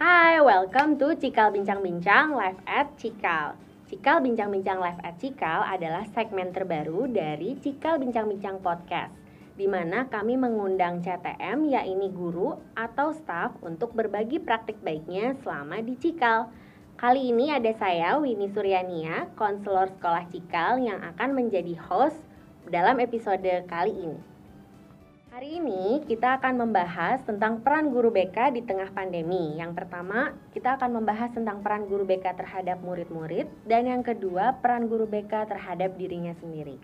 Hai, welcome to Cikal Bincang-Bincang live at Cikal. Cikal Bincang-Bincang live at Cikal adalah segmen terbaru dari Cikal Bincang-Bincang podcast di mana kami mengundang CTM yakni guru atau staff untuk berbagi praktik baiknya selama di Cikal. Kali ini ada saya Winnie Suryania, konselor sekolah Cikal yang akan menjadi host dalam episode kali ini. Hari ini kita akan membahas tentang peran guru BK di tengah pandemi. Yang pertama, kita akan membahas tentang peran guru BK terhadap murid-murid dan yang kedua, peran guru BK terhadap dirinya sendiri.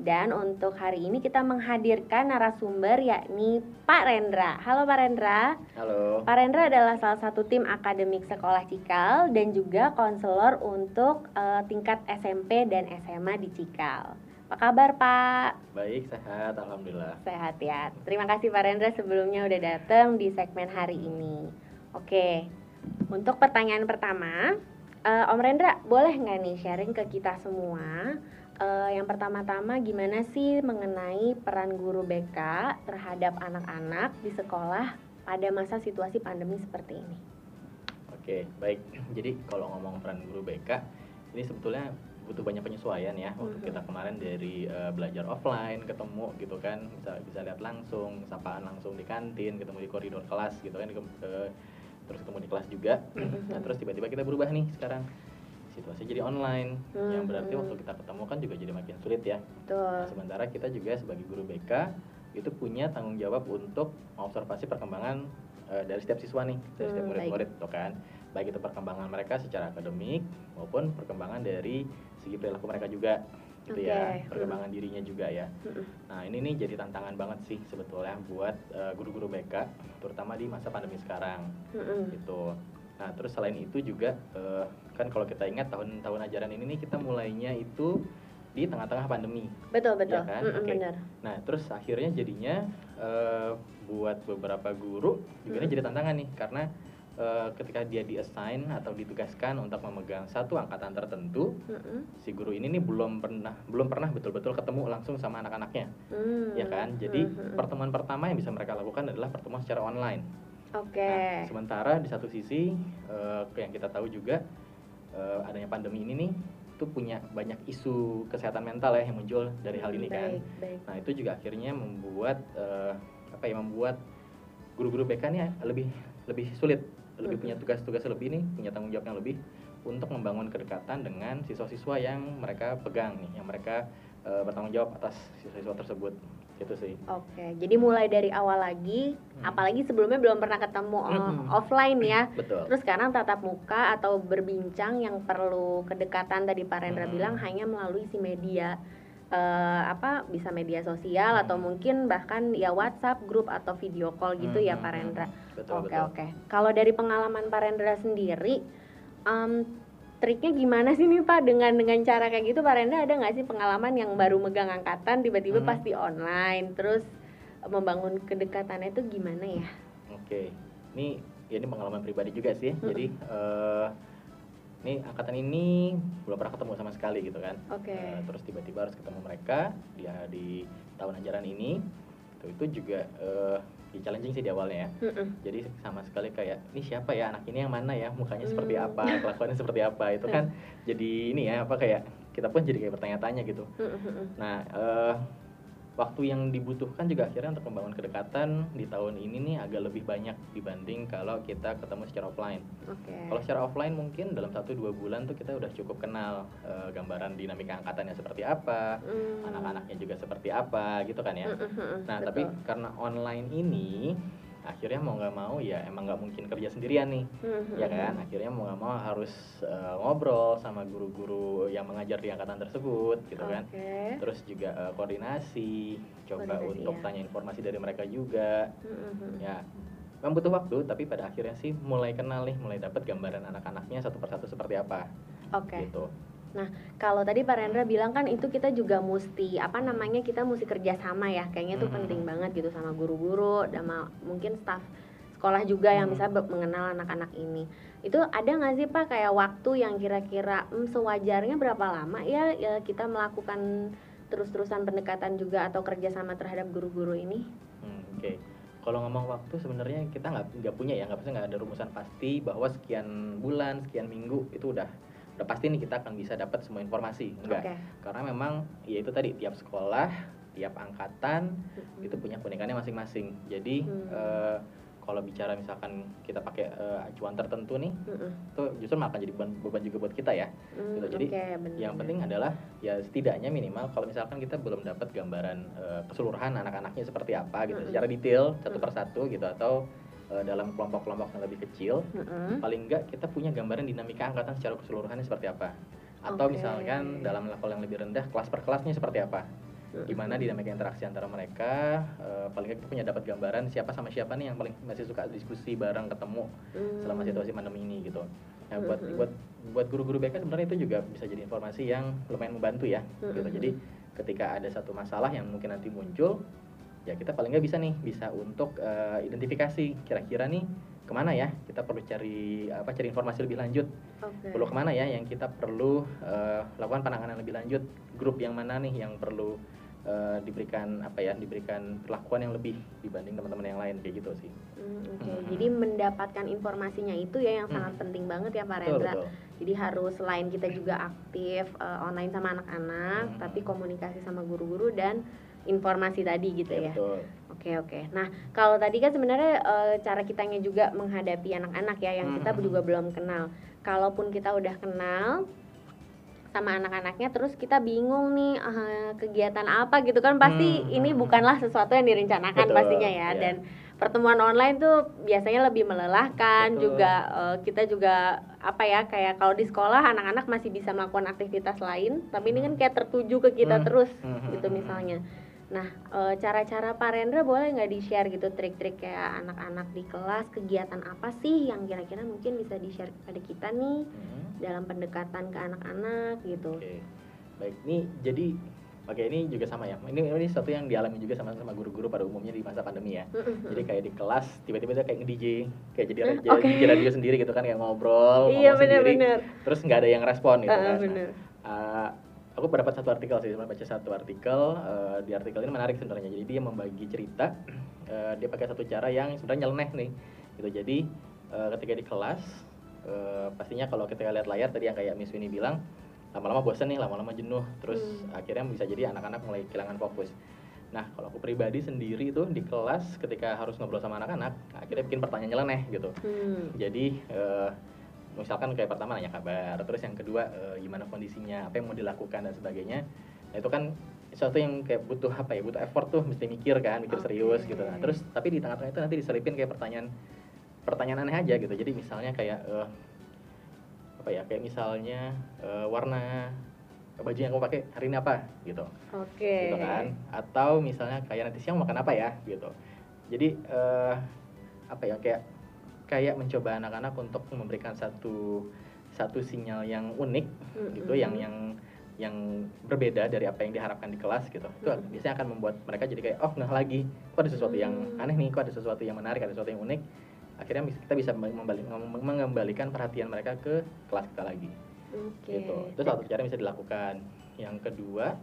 Dan untuk hari ini kita menghadirkan narasumber yakni Pak Rendra. Halo Pak Rendra. Halo. Pak Rendra adalah salah satu tim akademik sekolah Cikal dan juga konselor untuk uh, tingkat SMP dan SMA di Cikal. Apa kabar Pak? Baik, sehat, alhamdulillah. Sehat ya. Terima kasih Pak Rendra sebelumnya udah datang di segmen hari ini. Oke, untuk pertanyaan pertama, uh, Om Rendra boleh nggak nih sharing ke kita semua? Uh, yang pertama-tama gimana sih mengenai peran guru BK terhadap anak-anak di sekolah pada masa situasi pandemi seperti ini? Oke, baik. Jadi kalau ngomong peran guru BK, ini sebetulnya butuh banyak penyesuaian ya. Mm-hmm. untuk kita kemarin dari uh, belajar offline ketemu gitu kan bisa bisa lihat langsung sapaan langsung di kantin ketemu di koridor kelas gitu kan uh, terus ketemu di kelas juga. Mm-hmm. nah terus tiba-tiba kita berubah nih sekarang. Situasi jadi online mm-hmm. yang berarti waktu kita ketemu kan juga jadi makin sulit ya. Nah, sementara kita juga sebagai guru BK itu punya tanggung jawab untuk mengobservasi perkembangan uh, dari setiap siswa nih dari setiap hmm, murid-murid tuh kan. Baik itu perkembangan mereka secara akademik maupun perkembangan dari segi perilaku mereka juga gitu okay. ya perkembangan hmm. dirinya juga ya hmm. nah ini nih jadi tantangan banget sih sebetulnya buat uh, guru-guru BK terutama di masa pandemi sekarang hmm. gitu nah terus selain itu juga uh, kan kalau kita ingat tahun-tahun ajaran ini nih kita mulainya itu di tengah-tengah pandemi betul betul ya kan? mm okay. benar nah terus akhirnya jadinya uh, buat beberapa guru juga ini jadi tantangan nih karena uh, ketika dia diassign atau ditugaskan untuk memegang satu angkatan tertentu, mm-hmm. si guru ini nih belum pernah belum pernah betul-betul ketemu langsung sama anak-anaknya, mm-hmm. ya kan? Jadi mm-hmm. pertemuan pertama yang bisa mereka lakukan adalah pertemuan secara online. Oke. Okay. Nah, sementara di satu sisi uh, yang kita tahu juga uh, adanya pandemi ini nih itu punya banyak isu kesehatan mental ya yang muncul dari hal ini kan. baik, kan. Baik. Nah itu juga akhirnya membuat uh, apa ya membuat guru-guru BK nih lebih lebih sulit lebih punya tugas-tugas lebih nih punya tanggung jawab yang lebih untuk membangun kedekatan dengan siswa-siswa yang mereka pegang nih yang mereka uh, bertanggung jawab atas siswa-siswa tersebut gitu sih. Oke, jadi mulai dari awal lagi, hmm. apalagi sebelumnya belum pernah ketemu hmm. offline ya. Betul. Terus sekarang tatap muka atau berbincang yang perlu kedekatan tadi Pak Rendra hmm. bilang hanya melalui si media uh, apa bisa media sosial hmm. atau mungkin bahkan ya WhatsApp grup atau video call gitu hmm. ya Pak Rendra. Oke oke. Kalau dari pengalaman Pak Rendra sendiri, um, triknya gimana sih nih Pak dengan dengan cara kayak gitu Pak Rendra ada nggak sih pengalaman yang baru megang angkatan tiba-tiba hmm. pas di online terus membangun kedekatannya itu gimana ya? Oke, ini ya ini pengalaman pribadi juga sih. Hmm. Jadi uh, nih angkatan ini belum pernah ketemu sama sekali gitu kan. Okay. uh, eh, terus tiba-tiba harus ketemu mereka dia di tahun ajaran ini. Itu itu juga uh, di challenging sih di awalnya ya. Mm -mm. jadi sama sekali kayak ini siapa ya? Anak ini yang mana ya? Mukanya mm. seperti apa? Kelakuannya seperti apa? Itu kan jadi ini ya apa kayak kita pun jadi kayak bertanya-tanya gitu. Mm -hmm. nah uh, waktu yang dibutuhkan juga akhirnya untuk membangun kedekatan di tahun ini nih agak lebih banyak dibanding kalau kita ketemu secara offline. Okay. Kalau secara offline mungkin dalam satu dua bulan tuh kita udah cukup kenal uh, gambaran dinamika angkatannya seperti apa, mm. anak-anaknya juga seperti apa gitu kan ya. Mm -hmm. Nah Betul. tapi karena online ini akhirnya mau nggak mau ya emang nggak mungkin kerja sendirian nih mm-hmm. ya kan akhirnya mau nggak mau harus uh, ngobrol sama guru-guru yang mengajar di angkatan tersebut gitu okay. kan terus juga uh, koordinasi coba koordinasi, untuk ya. tanya informasi dari mereka juga mm-hmm. ya memang butuh waktu tapi pada akhirnya sih mulai kenal nih mulai dapat gambaran anak-anaknya satu persatu seperti apa okay. gitu Nah, kalau tadi Pak Rendra bilang kan itu kita juga mesti apa namanya kita mesti kerjasama ya, kayaknya itu hmm. penting banget gitu sama guru-guru, sama mungkin staff sekolah juga hmm. yang bisa mengenal anak-anak ini. Itu ada nggak sih Pak kayak waktu yang kira-kira hmm, sewajarnya berapa lama ya, ya kita melakukan terus-terusan pendekatan juga atau kerjasama terhadap guru-guru ini? Hmm, Oke. Okay kalau ngomong waktu sebenarnya kita nggak nggak punya ya nggak pasti nggak ada rumusan pasti bahwa sekian bulan sekian minggu itu udah udah pasti nih kita akan bisa dapat semua informasi enggak Oke. karena memang ya itu tadi tiap sekolah tiap angkatan Mm-mm. itu punya keunikannya masing-masing jadi Hmm. eh, kalau bicara misalkan kita pakai eh, acuan tertentu nih Mm-mm. itu justru malah akan jadi beban, beban juga buat kita ya Mm, gitu. Jadi, bener, yang penting adalah ya setidaknya minimal kalau misalkan kita belum dapat gambaran eh, keseluruhan anak-anaknya seperti apa gitu Mm-mm. secara detail satu Mm. persatu gitu atau eh, dalam kelompok-kelompok yang lebih kecil Mm-mm. paling enggak kita punya gambaran dinamika angkatan secara keseluruhannya seperti apa atau Oke. misalkan dalam level yang lebih rendah kelas per kelasnya seperti apa gimana dinamika interaksi antara mereka eh, paling nggak kita punya dapat gambaran siapa sama siapa nih yang paling masih suka diskusi bareng ketemu Mm. selama situasi pandemi ini gitu nah buat Mhm. buat buat guru-guru BK sebenarnya itu juga bisa jadi informasi yang lumayan membantu ya gitu Mhm. jadi ketika ada satu masalah yang mungkin nanti muncul ya kita paling nggak bisa nih bisa untuk eh, identifikasi kira-kira nih ke mana ya kita perlu cari apa cari informasi lebih lanjut Oke. perlu ke mana ya yang kita perlu eh, lakukan penanganan lebih lanjut grup yang mana nih yang perlu eh, diberikan apa ya diberikan perlakuan yang lebih dibanding teman-teman yang lain kayak gitu sih Mm, Oke, Mhm. jadi mendapatkan informasinya itu ya yang Hmm. sangat penting banget ya Pak betul Rendra. betul Jadi harus selain kita juga aktif eh, online sama anak-anak, Hmm. tapi komunikasi sama guru-guru dan informasi tadi gitu Iya, ya. betul Oke oke. Nah kalau tadi kan sebenarnya eh, cara kitanya juga menghadapi anak-anak ya yang kita Hmm. juga belum kenal. Kalaupun kita udah kenal sama anak-anaknya terus kita bingung nih eh, kegiatan apa gitu kan pasti Hmm, ini bukanlah sesuatu yang direncanakan Betul, pastinya ya iya. dan pertemuan online tuh biasanya lebih melelahkan Betul. juga eh, kita juga apa ya kayak kalau di sekolah anak-anak masih bisa melakukan aktivitas lain tapi ini kan kayak tertuju ke kita Hmm. terus Hmm, gitu hmm, misalnya Nah, eh, cara-cara Pak Rendra boleh nggak di-share gitu trik-trik kayak anak-anak di kelas kegiatan apa sih yang kira-kira mungkin bisa di-share kepada kita nih Hmm. dalam pendekatan ke anak-anak gitu. Oke, baik. Ini jadi, oke ini juga sama ya. Ini ini sesuatu yang dialami juga sama sama guru-guru pada umumnya di masa pandemi ya. Jadi kayak di kelas tiba-tiba dia kayak nge-DJ, kayak jadi Oke. DJ radio sendiri gitu kan kayak ngobrol, Iya ngomong sendiri. benar-benar. Terus nggak ada yang respon gitu Heeh, kan. Nah, bener. uh, aku dapat satu artikel sih, sempat baca satu artikel. uh, di artikel ini menarik sebenarnya. Jadi dia membagi cerita. uh, dia pakai satu cara yang sebenarnya nyeleneh nih. Gitu. Jadi uh, ketika di kelas, uh, pastinya kalau kita lihat layar tadi yang kayak Miss Winnie bilang, lama-lama bosan nih, lama-lama jenuh. Terus Hmm. akhirnya bisa jadi anak-anak mulai kehilangan fokus. Nah, kalau aku pribadi sendiri itu di kelas ketika harus ngobrol sama anak-anak, akhirnya bikin pertanyaan nyeleneh gitu. Hmm. Jadi eh, misalkan kayak pertama nanya kabar, terus yang kedua eh, gimana kondisinya, apa yang mau dilakukan dan sebagainya. Nah, itu kan sesuatu yang kayak butuh apa ya, butuh effort tuh, mesti mikir kan, mikir Oke. serius gitu. Nah, terus tapi di tengah-tengah itu nanti diselipin kayak pertanyaan pertanyaan aneh aja gitu. Jadi misalnya kayak eh, apa ya, kayak misalnya eh, warna baju yang kamu pakai hari ini apa gitu Oke. gitu kan atau misalnya kayak nanti siang makan apa ya gitu jadi apa ya kayak kayak mencoba anak-anak untuk memberikan satu satu sinyal yang unik gitu Mm-mm. yang yang yang berbeda dari apa yang diharapkan di kelas gitu itu Mm. biasanya akan membuat mereka jadi kayak oh nggak lagi kok ada sesuatu yang Mm. aneh nih kok ada sesuatu yang menarik ada sesuatu yang unik akhirnya kita bisa membalik, mengembalikan perhatian mereka ke kelas kita lagi Oke. gitu itu satu cara yang bisa dilakukan yang kedua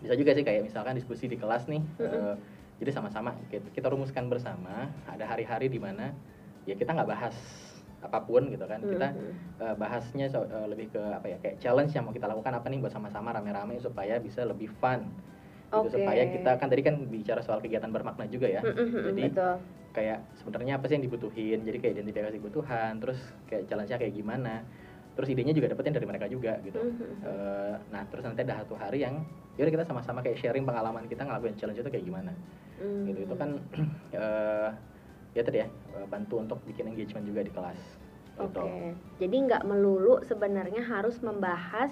bisa juga sih kayak misalkan diskusi di kelas nih Mm-mm. eh, jadi sama-sama kita rumuskan bersama ada hari-hari di mana ya kita nggak bahas apa pun gitu kan kita Mm-mm. eh, bahasnya so- eh, lebih ke apa ya kayak challenge yang mau kita lakukan apa nih buat sama-sama rame-rame supaya bisa lebih fun gitu supaya kita kan tadi kan bicara soal kegiatan bermakna juga ya Mm-mm, jadi betul. kayak sebenarnya apa sih yang dibutuhin jadi kayak identifikasi kebutuhan terus kayak challenge-nya kayak gimana terus idenya juga dapetin dari mereka juga gitu Mhm. Eh, nah terus nanti ada satu hari yang yaudah kita sama-sama kayak sharing pengalaman kita ngelakuin challenge itu kayak gimana Mm. gitu itu kan eh, ya tadi ya bantu untuk bikin engagement juga di kelas gitu. Oke, jadi nggak melulu sebenarnya harus membahas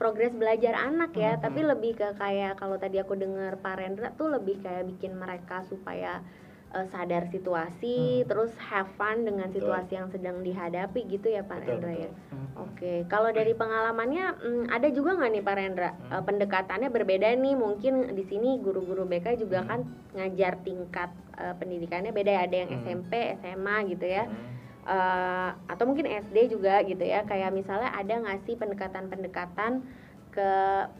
progres belajar anak ya, Mhm. tapi lebih ke kayak kalau tadi aku dengar Pak Rendra tuh lebih kayak bikin mereka supaya eh, sadar situasi, Hmm. terus have fun dengan Betul. situasi yang sedang dihadapi gitu ya Pak betul Rendra ya. betul Hmm. Oke, kalau dari pengalamannya mm, ada juga nggak nih Pak Rendra Hmm. Eh, pendekatannya berbeda nih? Mungkin di sini guru-guru BK juga Hmm. kan ngajar tingkat eh, pendidikannya beda ya, ada yang Hmm. SMP, SMA gitu ya. Hmm. Eh, atau mungkin SD juga gitu ya kayak misalnya ada nggak sih pendekatan-pendekatan ke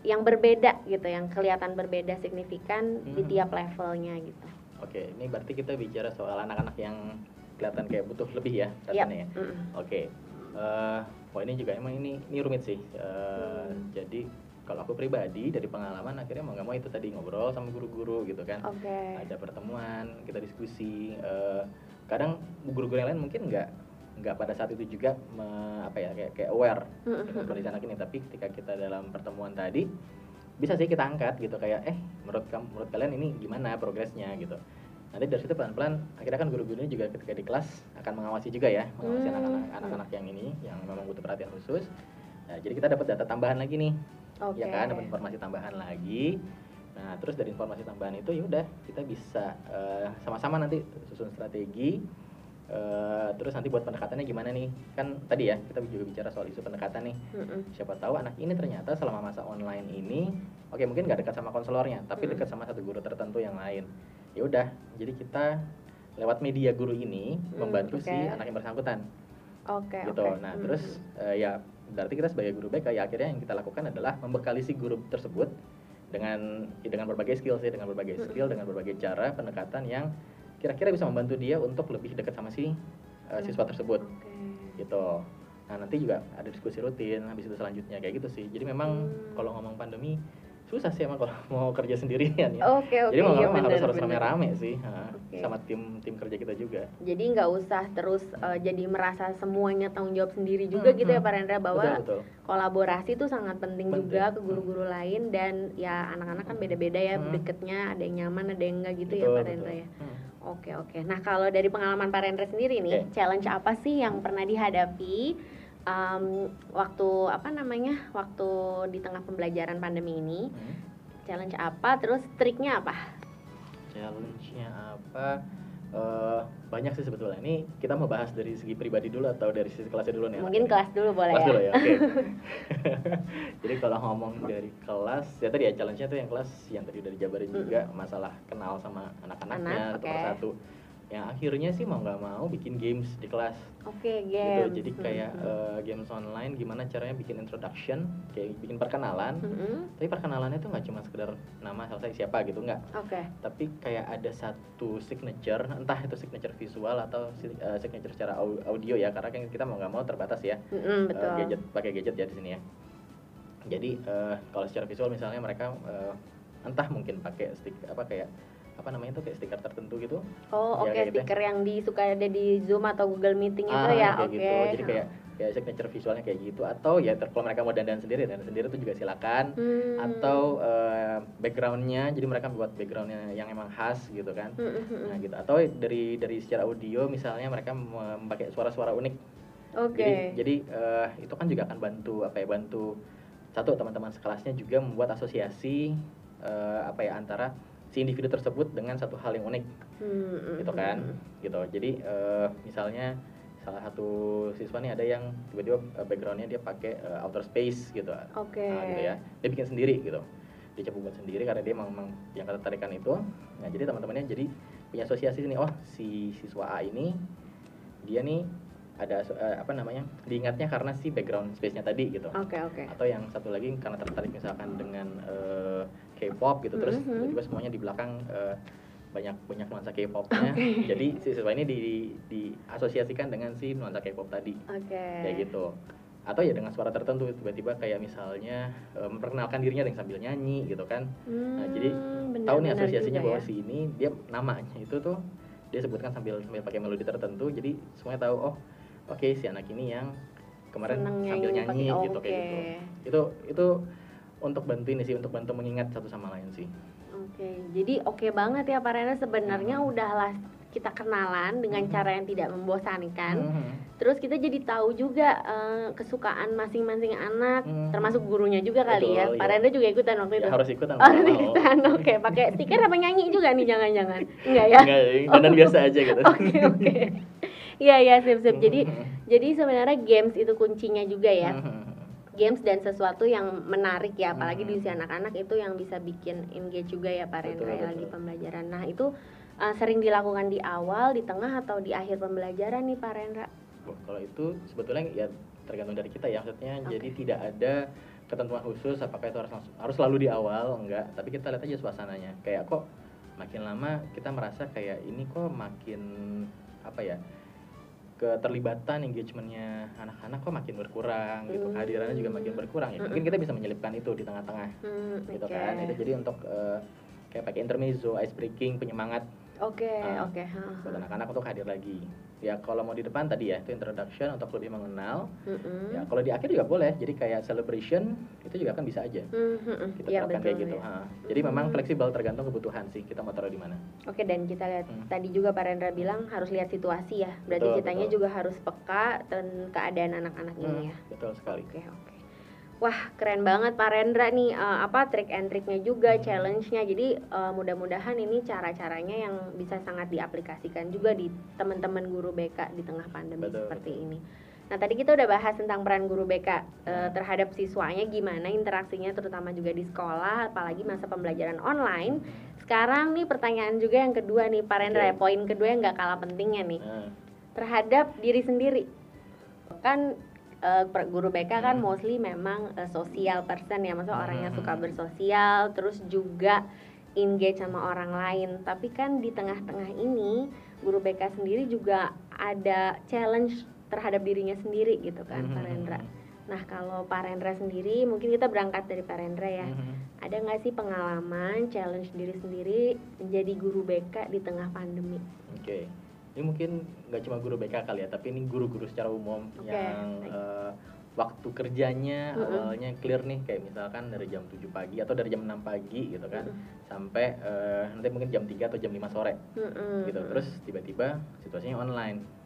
yang berbeda gitu yang kelihatan berbeda signifikan di Hmm. tiap levelnya gitu Oke, ini berarti kita bicara soal anak-anak yang kelihatan kayak butuh lebih ya Yap. rasanya ya. Oke, eh wah ini juga emang ini ini rumit sih. Eh, Hmm. Jadi kalau aku pribadi dari pengalaman akhirnya mau nggak mau itu tadi ngobrol sama guru-guru gitu kan. Oke. Ada pertemuan, kita diskusi. eh, kadang guru-guru yang lain mungkin nggak nggak pada saat itu juga me- apa ya kayak kayak aware Mm-mm. dengan kondisi anak ini. Tapi ketika kita dalam pertemuan tadi bisa sih kita angkat gitu kayak eh menurut kamu menurut kalian ini gimana progresnya? gitu. Nanti dari situ pelan-pelan akhirnya kan guru-gurunya juga ketika di kelas akan mengawasi juga ya mengawasi Hmm. anak-anak anak-anak yang ini yang memang butuh perhatian khusus. Nah, jadi kita dapat data tambahan lagi nih. Oke. ya kan? Dapat informasi tambahan lagi. Nah terus dari informasi tambahan itu ya udah kita bisa eh, sama-sama nanti susun strategi eh, terus nanti buat pendekatannya gimana nih kan tadi ya kita juga bicara soal isu pendekatan nih Mm-mm. siapa tahu anak ini ternyata selama masa online ini oke mungkin nggak dekat sama konselornya tapi Mm. dekat sama satu guru tertentu yang lain ya udah jadi kita lewat media guru ini Mm, membantu oke. si anak yang bersangkutan Oke. gitu oke. nah Mm-mm. terus eh, ya berarti kita sebagai guru BK ya akhirnya yang kita lakukan adalah membekali si guru tersebut dengan ya dengan berbagai skill sih dengan berbagai skill dengan berbagai cara pendekatan yang kira-kira bisa membantu dia untuk lebih dekat sama si eh, siswa tersebut Oke. gitu. Nah nanti juga ada diskusi rutin habis itu selanjutnya kayak gitu sih. Jadi memang Hmm. kalau ngomong pandemi susah sih emang kalau mau kerja sendirian ya. Oke oke. Jadi mau iya harus bener, harus bener. rame-rame sih ha, Oke. sama tim tim kerja kita juga. Jadi nggak usah terus eh, jadi merasa semuanya tanggung jawab sendiri juga Hmm, gitu ya hmm. Pak Rendra bahwa betul betul. kolaborasi itu sangat penting, Penting. juga ke guru-guru lain dan ya anak-anak kan beda-beda ya Hmm. deketnya ada yang nyaman ada yang enggak gitu ya Betul, Pak betul. Rendra ya. Hmm. Oke oke. Nah kalau dari pengalaman Pak Rendra sendiri nih, Oke. challenge apa sih yang pernah dihadapi em, waktu apa namanya waktu di tengah pembelajaran pandemi ini? Hmm. Challenge apa? Terus triknya apa? Challenge-nya apa? Eh, banyak sih sebetulnya. Ini kita mau bahas dari segi pribadi dulu atau dari sisi kelasnya dulu nih? Mungkin kelas dulu boleh kelas ya. dulu ya oke jadi kalau ngomong dari kelas ya tadi ya challenge-nya tuh yang kelas yang tadi udah dijabarin Mm-mm. juga masalah kenal sama anak-anaknya Anak, satu oke. persatu yang akhirnya sih mau nggak mau bikin games di kelas Oke, gitu game. jadi kayak eh, games online gimana caranya bikin introduction kayak bikin perkenalan Mm-mm. tapi perkenalannya tuh nggak cuma sekedar nama selesai siapa gitu nggak Oke. tapi kayak ada satu signature entah itu signature visual atau eh, signature secara au- audio ya karena kan kita mau nggak mau terbatas ya Mm-mm, eh, betul. gadget pakai gadget ya di sini ya. Jadi eh, kalau secara visual misalnya mereka eh, entah mungkin pakai stick apa kayak apa namanya itu kayak stiker tertentu gitu. Oh, Ya, oke kayak gitu ya. stiker yang di suka ada di Zoom atau Google Meeting itu Ah, ya. kayak Oke. gitu. Jadi kayak kayak signature visualnya kayak gitu atau ya ter- kalau mereka mau dandan sendiri dandan sendiri itu juga silakan. Hmm. Atau eh, backgroundnya jadi mereka buat backgroundnya yang emang khas gitu kan. Mm, mm, mm. Nah gitu atau dari dari secara audio misalnya mereka memakai suara-suara unik Oke. Jadi, jadi eh, itu kan juga akan bantu apa ya bantu satu teman-teman sekelasnya juga membuat asosiasi eh, apa ya antara si individu tersebut dengan satu hal yang unik Hmm, mm, gitu mm, kan mm. gitu. Jadi eh, misalnya salah satu siswa nih ada yang tiba-tiba eh, backgroundnya dia pakai eh, outer space gitu. Oke. Nah, gitu ya. Dia bikin sendiri gitu. Dia coba buat sendiri karena dia memang yang ketertarikan itu. Nah, jadi teman-temannya jadi punya asosiasi sini. Oh, si siswa A ini dia nih ada eh, apa namanya? diingatnya karena si background space-nya tadi gitu. Oke, oke. Atau yang satu lagi karena tertarik misalkan dengan eh, K-pop gitu terus Mhm. tiba-tiba semuanya di belakang eh, banyak banyak nuansa K-popnya. Jadi si siswa ini di, diasosiasikan dengan si nuansa K-pop tadi Oke. kayak gitu atau ya dengan suara tertentu tiba-tiba kayak misalnya eh, memperkenalkan dirinya dengan sambil nyanyi gitu kan nah jadi Hmm, tahu nih asosiasinya bahwa ya. si ini dia namanya itu tuh dia sebutkan sambil sambil pakai melodi tertentu jadi semuanya tahu oh oke si anak ini yang kemarin Seneng sambil nyanyi nyanyi gitu kayak gitu itu itu untuk bantu ini sih untuk bantu mengingat satu sama lain sih Oke, jadi oke banget ya Pak Rena sebenarnya Hmm. udahlah kita kenalan dengan Hmm. cara yang tidak membosankan. Mhm. Terus kita jadi tahu juga eh, kesukaan masing-masing anak, Hmm. termasuk gurunya juga kali ya. Betul, Pak iya. Rena juga ikutan waktu itu. Ya, harus ikutan Oh, harus mau. ikutan. Oke, pakai stiker apa nyanyi juga nih jangan-jangan. Enggak ya? Enggak, dandan biasa aja gitu Oke, oke. Iya, iya, sip-sip. Jadi Mhm. jadi sebenarnya games itu kuncinya juga ya. Mhm. Games dan sesuatu yang menarik ya apalagi di Hmm. usia anak-anak itu yang bisa bikin engage juga ya Pak Rendra ya lagi pembelajaran. Nah itu uh, sering dilakukan di awal di tengah atau di akhir pembelajaran nih Pak Rendra? Kalau itu sebetulnya ya tergantung dari kita ya maksudnya. Oke. jadi tidak ada ketentuan khusus apakah itu harus langsung- harus selalu di awal enggak. Tapi kita lihat aja suasananya. Kayak kok makin lama kita merasa kayak ini kok makin apa ya keterlibatan engagementnya anak-anak kok makin berkurang gitu Hmm. kehadirannya juga makin berkurang ya mungkin kita bisa menyelipkan itu di tengah-tengah Hmm, gitu oke. kan itu jadi untuk eh, kayak pakai intermezzo ice breaking penyemangat Oke, Ah, oke. ha, ha. buat anak-anak untuk hadir lagi ya kalau mau di depan tadi ya itu introduction untuk lebih mengenal Mm-mm. ya kalau di akhir juga boleh jadi kayak celebration itu juga kan bisa aja Hmm, hmm, hmm. kita Iya, terapkan betul, kayak gitu ya. ha. jadi memang Hmm. fleksibel tergantung kebutuhan sih kita mau taruh di mana Oke dan kita lihat Hmm. tadi juga Pak Rendra bilang harus lihat situasi ya. Berarti Betul, kitanya betul. juga harus peka dan keadaan anak-anak ini Hmm, ya. betul sekali Oke oke. Wah keren banget Pak Rendra nih eh, apa trik and triknya juga challenge-nya. Jadi eh, mudah-mudahan ini cara-caranya yang bisa sangat diaplikasikan juga di teman-teman guru BK di tengah pandemi Betul, seperti ini. Nah tadi kita udah bahas tentang peran guru BK eh, Hmm. terhadap siswanya gimana interaksinya terutama juga di sekolah apalagi masa pembelajaran online. Sekarang nih pertanyaan juga yang kedua nih Pak Rendra Oke. ya poin kedua yang nggak kalah pentingnya nih Nah, terhadap diri sendiri kan per- guru BK kan Hmm. mostly memang eh, sosial person ya maksudnya orang yang Hmm. suka bersosial terus juga engage sama orang lain. Tapi kan di tengah-tengah ini guru BK sendiri juga ada challenge terhadap dirinya sendiri gitu kan Pak mhm, Rendra. Nah kalau Pak Rendra sendiri mungkin kita berangkat dari Pak Rendra ya. Ada nggak sih pengalaman challenge diri sendiri menjadi guru BK di tengah pandemi? Oke, ini mungkin nggak cuma guru BK kali ya, tapi ini guru-guru secara umum Oke, yang eh, waktu kerjanya Mm-mm. awalnya clear nih, kayak misalkan dari jam 7 pagi atau dari jam 6 pagi gitu kan, sampai eh, nanti mungkin jam 3 atau jam 5 sore Mm-mm. gitu. Terus tiba-tiba situasinya online.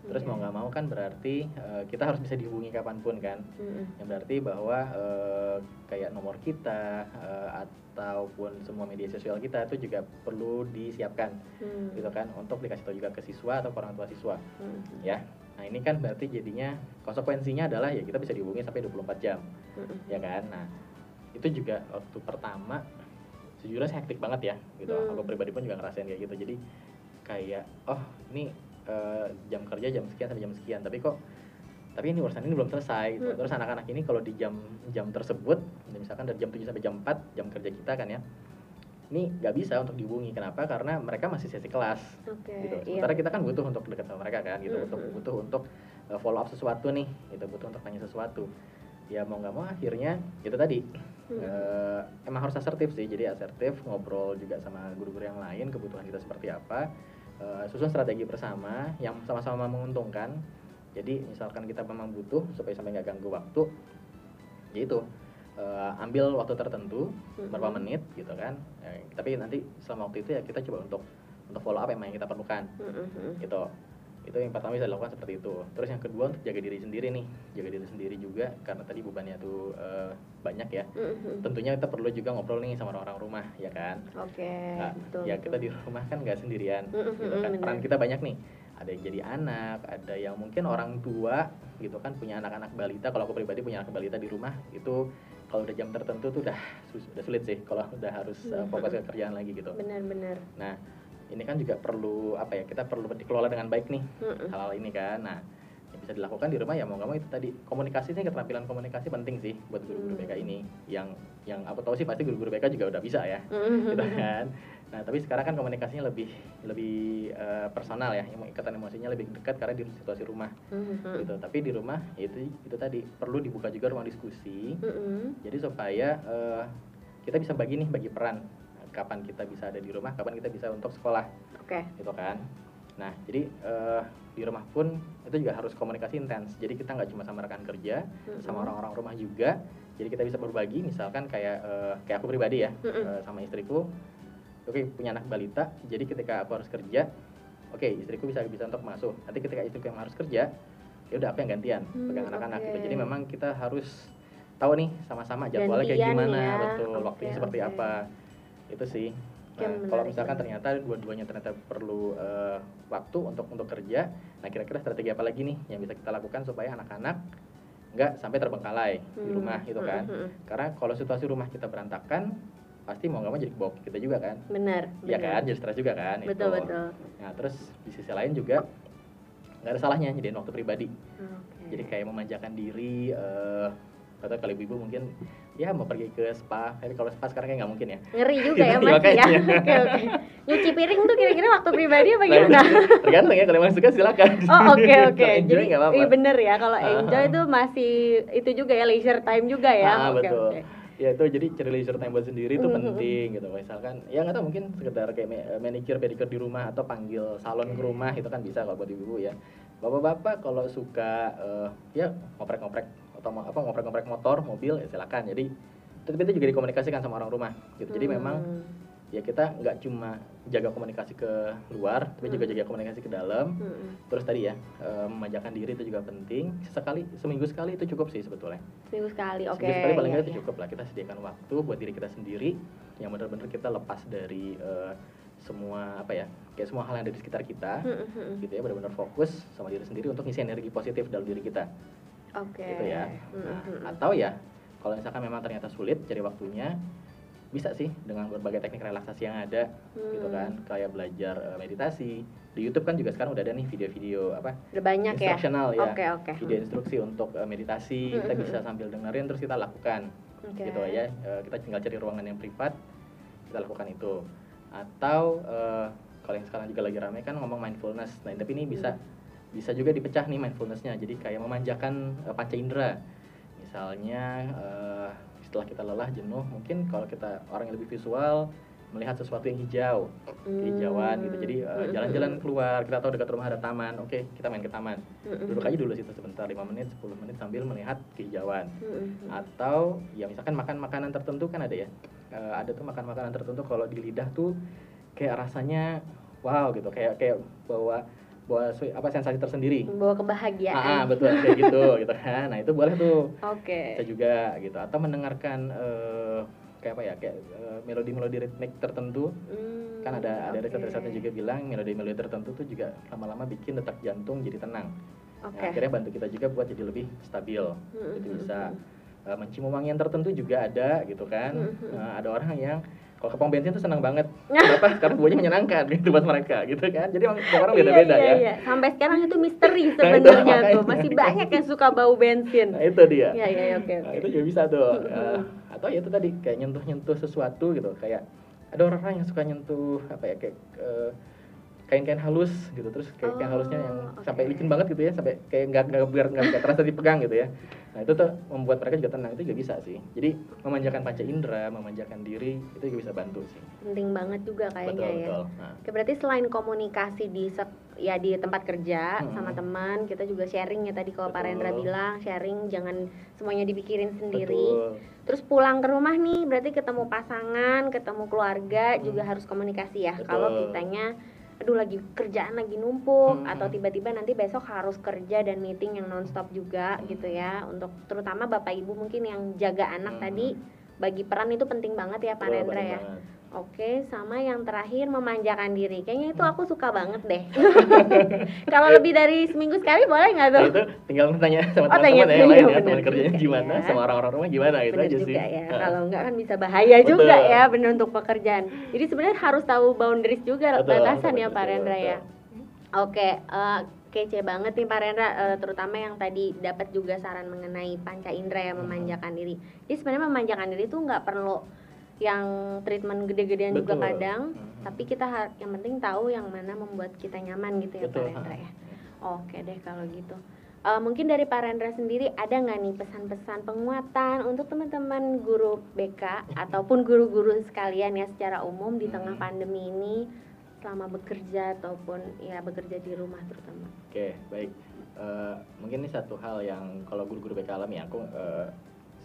Terus mau nggak mau kan berarti eh, kita harus bisa dihubungi kapan pun kan. Mm-mm. Yang berarti bahwa eh, kayak nomor kita eh, ataupun semua media sosial kita itu juga perlu disiapkan Hmm. gitu kan untuk dikasih tahu juga ke siswa atau orang tua siswa Hmm. ya nah ini kan berarti jadinya konsekuensinya adalah ya kita bisa dihubungi sampai 24 jam Mm-mm. ya kan nah itu juga waktu pertama sejujurnya saya hektik banget ya gitu Hmm. aku pribadi pun juga ngerasain kayak gitu jadi kayak oh ini eh, jam kerja jam sekian sampai jam sekian tapi kok tapi ini urusan ini belum selesai gitu. Hmm. terus anak-anak ini kalau di jam jam tersebut misalkan dari jam 7 sampai jam 4 jam kerja kita kan ya ini nggak bisa untuk dihubungi kenapa karena mereka masih sesi kelas Oke. gitu. iya. Sementara kita kan butuh untuk dekat sama mereka kan gitu, Mm, untuk mm. butuh untuk uh, follow up sesuatu nih, gitu, butuh untuk tanya sesuatu. Ya mau nggak mau akhirnya itu tadi Hmm. uh, emang harus asertif sih, jadi asertif ngobrol juga sama guru-guru yang lain kebutuhan kita seperti apa, uh, susun strategi bersama yang sama-sama menguntungkan. Jadi misalkan kita memang butuh supaya sampai nggak ganggu waktu, ya itu uh, ambil waktu tertentu berapa menit gitu kan Eh, tapi nanti selama waktu itu ya kita coba untuk untuk follow up yang kita perlukan Mm-mm. gitu itu yang pertama bisa dilakukan seperti itu terus yang kedua untuk jaga diri sendiri nih jaga diri sendiri juga karena tadi bebannya tuh eh, banyak ya Mm-mm. tentunya kita perlu juga ngobrol nih sama orang-orang rumah ya kan Oke. Nah, betul. ya betul. kita di rumah kan nggak sendirian Mm-mm, gitu kan benar. peran kita banyak nih ada yang jadi anak ada yang mungkin orang tua gitu kan punya anak-anak balita kalau aku pribadi punya anak balita di rumah itu kalau udah jam tertentu tuh udah udah sulit sih kalau udah harus uh, fokus ke kerjaan lagi gitu Benar-benar. nah ini kan juga perlu apa ya kita perlu dikelola dengan baik nih hal-hal ini kan. Nah yang bisa dilakukan di rumah ya mau nggak mau itu tadi komunikasi sih keterampilan komunikasi penting sih buat guru-guru Hmm. BK ini. Yang yang aku tahu sih pasti guru-guru BK juga udah bisa ya gitu kan. Nah tapi sekarang kan komunikasinya lebih lebih eh, personal ya yang ikatan emosinya lebih dekat karena di situasi rumah Mm-mm. gitu. Tapi di rumah itu itu tadi perlu dibuka juga ruang diskusi. Jadi supaya eh, kita bisa bagi nih bagi peran kapan kita bisa ada di rumah kapan kita bisa untuk sekolah Oke. gitu kan nah jadi eh, di rumah pun itu juga harus komunikasi intens jadi kita nggak cuma sama rekan kerja Mm-mm. sama orang-orang rumah juga jadi kita bisa berbagi misalkan kayak eh, kayak aku pribadi ya Mm-mm. eh, sama istriku oke punya anak balita jadi ketika aku harus kerja oke istriku bisa bisa untuk masuk nanti ketika istriku yang harus kerja ya udah aku yang gantian Hmm, pegang anak-anak gitu jadi memang kita harus tahu nih sama-sama jadwalnya kayak gimana ya. betul Oke, waktunya seperti oke. apa itu sih Nah, kalau misalkan ternyata dua-duanya ternyata perlu eh, waktu untuk untuk kerja nah kira-kira strategi apa lagi nih yang bisa kita lakukan supaya anak-anak nggak sampai terbengkalai di Hmm. rumah gitu kan Mm-mm. karena kalau situasi rumah kita berantakan pasti mau nggak mau jadi kebawa ke kita juga kan Benar. Iya benar. kan jadi stres juga kan Betul itu. betul. nah terus di sisi lain juga nggak ada salahnya jadiin waktu pribadi Oke. jadi kayak memanjakan diri eh atau kalau ibu-ibu mungkin ya mau pergi ke spa. Tapi kalau spa sekarang kayak nggak mungkin ya. Ngeri juga ya Iya, mas ya. makanya. oke oke. Nyuci piring tuh kira-kira waktu pribadi apa Nah, gimana? itu tergantung ya kalau emang suka silakan. Oh oke oke. Enjoy jadi nggak apa-apa. iya bener ya kalau enjoy tuh masih itu juga ya leisure time juga ya. Ah, betul. oke. Ya itu jadi cari leisure time buat sendiri itu Mhm, penting gitu. Misalkan ya nggak tahu mungkin sekedar kayak ma- manicure pedicure di rumah atau panggil salon ke rumah itu kan bisa kalau buat ibu ya. Bapak-bapak kalau suka eh, ya ngoprek-ngoprek atau mau- apa ngoprek-ngoprek motor mobil ya silakan jadi tapi itu juga dikomunikasikan sama orang rumah gitu jadi memang Hmm. ya kita nggak cuma jaga komunikasi ke luar tapi juga Hmm. jaga komunikasi ke dalam Hmm. terus tadi ya eh, memanjakan diri itu juga penting sekali seminggu sekali itu cukup sih sebetulnya seminggu sekali oke Seminggu sekali paling iya, nggak itu iya. cukup lah kita sediakan waktu buat diri kita sendiri yang benar-benar kita lepas dari eh, semua apa ya kayak semua hal yang ada di sekitar kita Hmm, hmm, hmm. gitu ya benar-benar fokus sama diri sendiri untuk ngisi energi positif dalam diri kita oke. Gitu ya. Hmm, nah, hmm, hmm. atau ya kalau misalkan memang ternyata sulit cari waktunya bisa sih dengan berbagai teknik relaksasi yang ada gitu Hmm. kan. Kayak belajar eh, meditasi. Di YouTube kan juga sekarang udah ada nih video-video apa udah banyak ya? instructional ya. Oke oke. Video instruksi untuk eh, meditasi. Kita Hmm, bisa sambil dengerin terus kita lakukan. Oke. gitu ya. Eh, kita tinggal cari ruangan yang privat kita lakukan itu. Atau eh, kalau yang sekarang juga lagi ramai kan ngomong mindfulness. Nah tapi ini bisa bisa juga dipecah nih mindfulnessnya. Jadi kayak memanjakan eh, panca indera. Misalnya eh, setelah kita lelah jenuh mungkin kalau kita orang yang lebih visual melihat sesuatu yang hijau kehijauan gitu. Jadi eh, Hmm, jalan-jalan keluar kita tahu dekat rumah ada taman oke kita main ke taman. Hmm, hmm, duduk aja dulu situ sebentar 5 menit 10 menit sambil melihat kehijauan. Hmm, hmm, hmm. atau ya misalkan makan makanan tertentu kan ada ya? Eh, ada tuh makan makanan tertentu kalau di lidah tuh kayak rasanya wow gitu. Kayak kayak bawa bawa apa sensasi tersendiri. Membawa kebahagiaan. Ah, ah, betul kayak gitu gitu kan. Nah itu boleh tuh. Oke. Bisa juga gitu. Atau mendengarkan eh, kayak apa ya kayak eh, melodi-melodi ritmik tertentu. Hmm, kan ada ada oke. riset-risetnya juga bilang melodi-melodi tertentu tuh juga lama-lama bikin detak jantung jadi tenang. Oke. Nah, akhirnya bantu kita juga buat jadi lebih stabil. Hmm, itu hmm, bisa hmm. uh, mencium wangian tertentu juga ada gitu kan. Hmm, hmm. Nah, ada orang yang kalau ke pom bensin tuh senang banget kenapa karena baunya menyenangkan gitu buat mereka gitu kan jadi orang tiap orang Iya, beda-beda iya, ya iya. Sampai sekarang itu misteri Nah, sebenarnya makanya. tuh. Masih banyak yang suka bau bensin. nah itu dia Iya, iya, iya, oke, Nah, oke. itu juga bisa tuh Uh, atau ya itu tadi kayak nyentuh-nyentuh sesuatu gitu kayak ada orang yang suka nyentuh apa ya kayak uh, kain-kain halus gitu terus kayak kain Oh, halusnya yang oke. sampai licin banget gitu ya sampai kayak nggak nggak biar nggak terasa dipegang gitu ya nah itu tuh membuat mereka juga tenang itu juga bisa sih jadi memanjakan panca indera memanjakan diri itu juga bisa bantu sih Penting banget juga kayaknya betul ya. betul nah, Oke, berarti selain komunikasi di ya di tempat kerja Hmm. sama teman, kita juga sharing ya tadi kalau Pak. Rendra bilang sharing jangan semuanya dipikirin sendiri. betul Terus pulang ke rumah nih, berarti ketemu pasangan, ketemu keluarga Hmm. juga harus komunikasi ya. Betul. Kalau kitanya aduh lagi kerjaan lagi numpuk Hmm. atau tiba-tiba nanti besok harus kerja dan meeting yang nonstop juga Hmm. gitu ya. Untuk terutama Bapak Ibu mungkin yang jaga anak Hmm. tadi bagi peran itu penting banget ya Pak penting ya. banget. Oke, sama yang terakhir memanjakan diri. Kayaknya itu Hmm. aku suka banget deh. Kalau lebih dari seminggu sekali boleh nggak tuh? Nah, itu tinggal tanya sama Oh, teman-teman ya, yang lain ya, bener teman kerjanya gimana, ya. sama orang-orang rumah gimana gitu Bener aja juga sih. ya. Nah, Kalau nggak kan bisa bahaya Betul. juga ya, bener untuk pekerjaan. Jadi sebenarnya harus tahu boundaries juga, Betul, batasan ya Pak Rendra ya. Oke, eh, kece banget nih Pak Rendra, eh, terutama yang tadi dapat juga saran mengenai panca indera yang Hmm. memanjakan diri. Jadi sebenarnya memanjakan diri itu nggak perlu yang treatment gede-gedean juga kadang, Hmm. tapi kita yang penting tahu yang mana membuat kita nyaman gitu ya Betul. Pak Rendra ya. Oke deh kalau gitu. Eh, mungkin dari Pak Rendra sendiri ada nggak nih pesan-pesan penguatan untuk teman-teman guru BK ataupun guru-guru sekalian ya secara umum di tengah Hmm. pandemi ini selama bekerja ataupun ya bekerja di rumah terutama. Oke, baik. Eh, mungkin ini satu hal yang kalau guru-guru BK alami aku eh,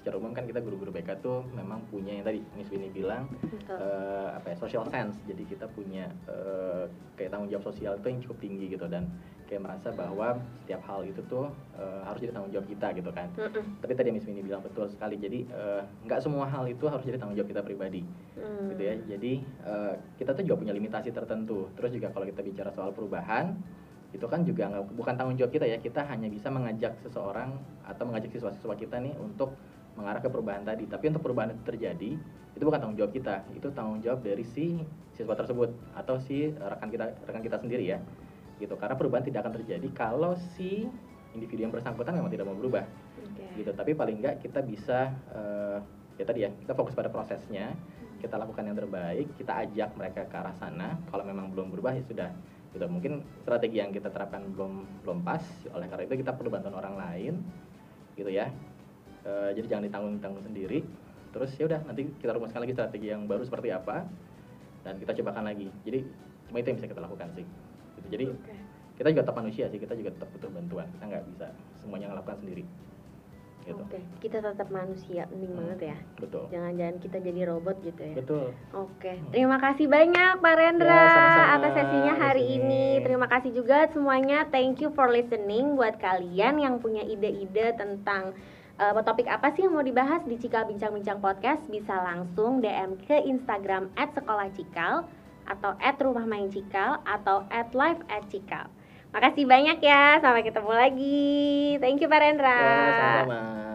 secara umum kan kita guru-guru BK tuh memang punya yang tadi Miss Winnie bilang Betul. eh, apa ya social sense. Jadi kita punya eh, kayak tanggung jawab sosial itu yang cukup tinggi gitu dan kayak merasa bahwa setiap hal itu tuh eh, harus jadi tanggung jawab kita gitu kan. Mm-mm. Tapi tadi Miss Winnie bilang betul sekali. Jadi nggak semua hal itu harus jadi tanggung jawab kita pribadi Hmm. gitu ya. Jadi eh, kita tuh juga punya limitasi tertentu. Terus juga kalau kita bicara soal perubahan, itu kan juga nggak bukan tanggung jawab kita ya. Kita hanya bisa mengajak seseorang atau mengajak siswa-siswa kita nih untuk mengarah ke perubahan tadi. Tapi untuk perubahan itu terjadi, itu bukan tanggung jawab kita. Itu tanggung jawab dari si siswa tersebut atau si rekan kita rekan kita sendiri ya. Gitu. Karena perubahan tidak akan terjadi kalau si individu yang bersangkutan memang tidak mau berubah Oke. gitu tapi paling nggak kita bisa eh, ya tadi ya kita fokus pada prosesnya kita lakukan yang terbaik kita ajak mereka ke arah sana kalau memang belum berubah ya sudah gitu mungkin strategi yang kita terapkan belum belum pas oleh karena itu kita perlu bantuan orang lain gitu ya e, jadi jangan ditanggung tanggung sendiri terus ya udah nanti kita rumuskan lagi strategi yang baru seperti apa dan kita cobakan lagi jadi cuma itu yang bisa kita lakukan sih gitu. jadi Oke. kita juga tetap manusia sih kita juga tetap butuh bantuan kita nggak bisa semuanya ngelakukan sendiri gitu Oke, kita tetap manusia, penting Hmm. banget ya. betul Jangan-jangan kita jadi robot gitu ya. betul Oke, terima kasih banyak Pak Rendra Ya, atas sesinya hari sini. ini. Terima kasih juga semuanya. Thank you for listening. Buat kalian yang punya ide-ide tentang eh, topik apa sih yang mau dibahas di Cikal Bincang-Bincang Podcast, bisa langsung DM ke Instagram @sekolahcikal atau @rumahmain_cikal atau @live@cikal. Makasih banyak ya. Sampai ketemu lagi. Thank you Pak Rendra. ya sama-sama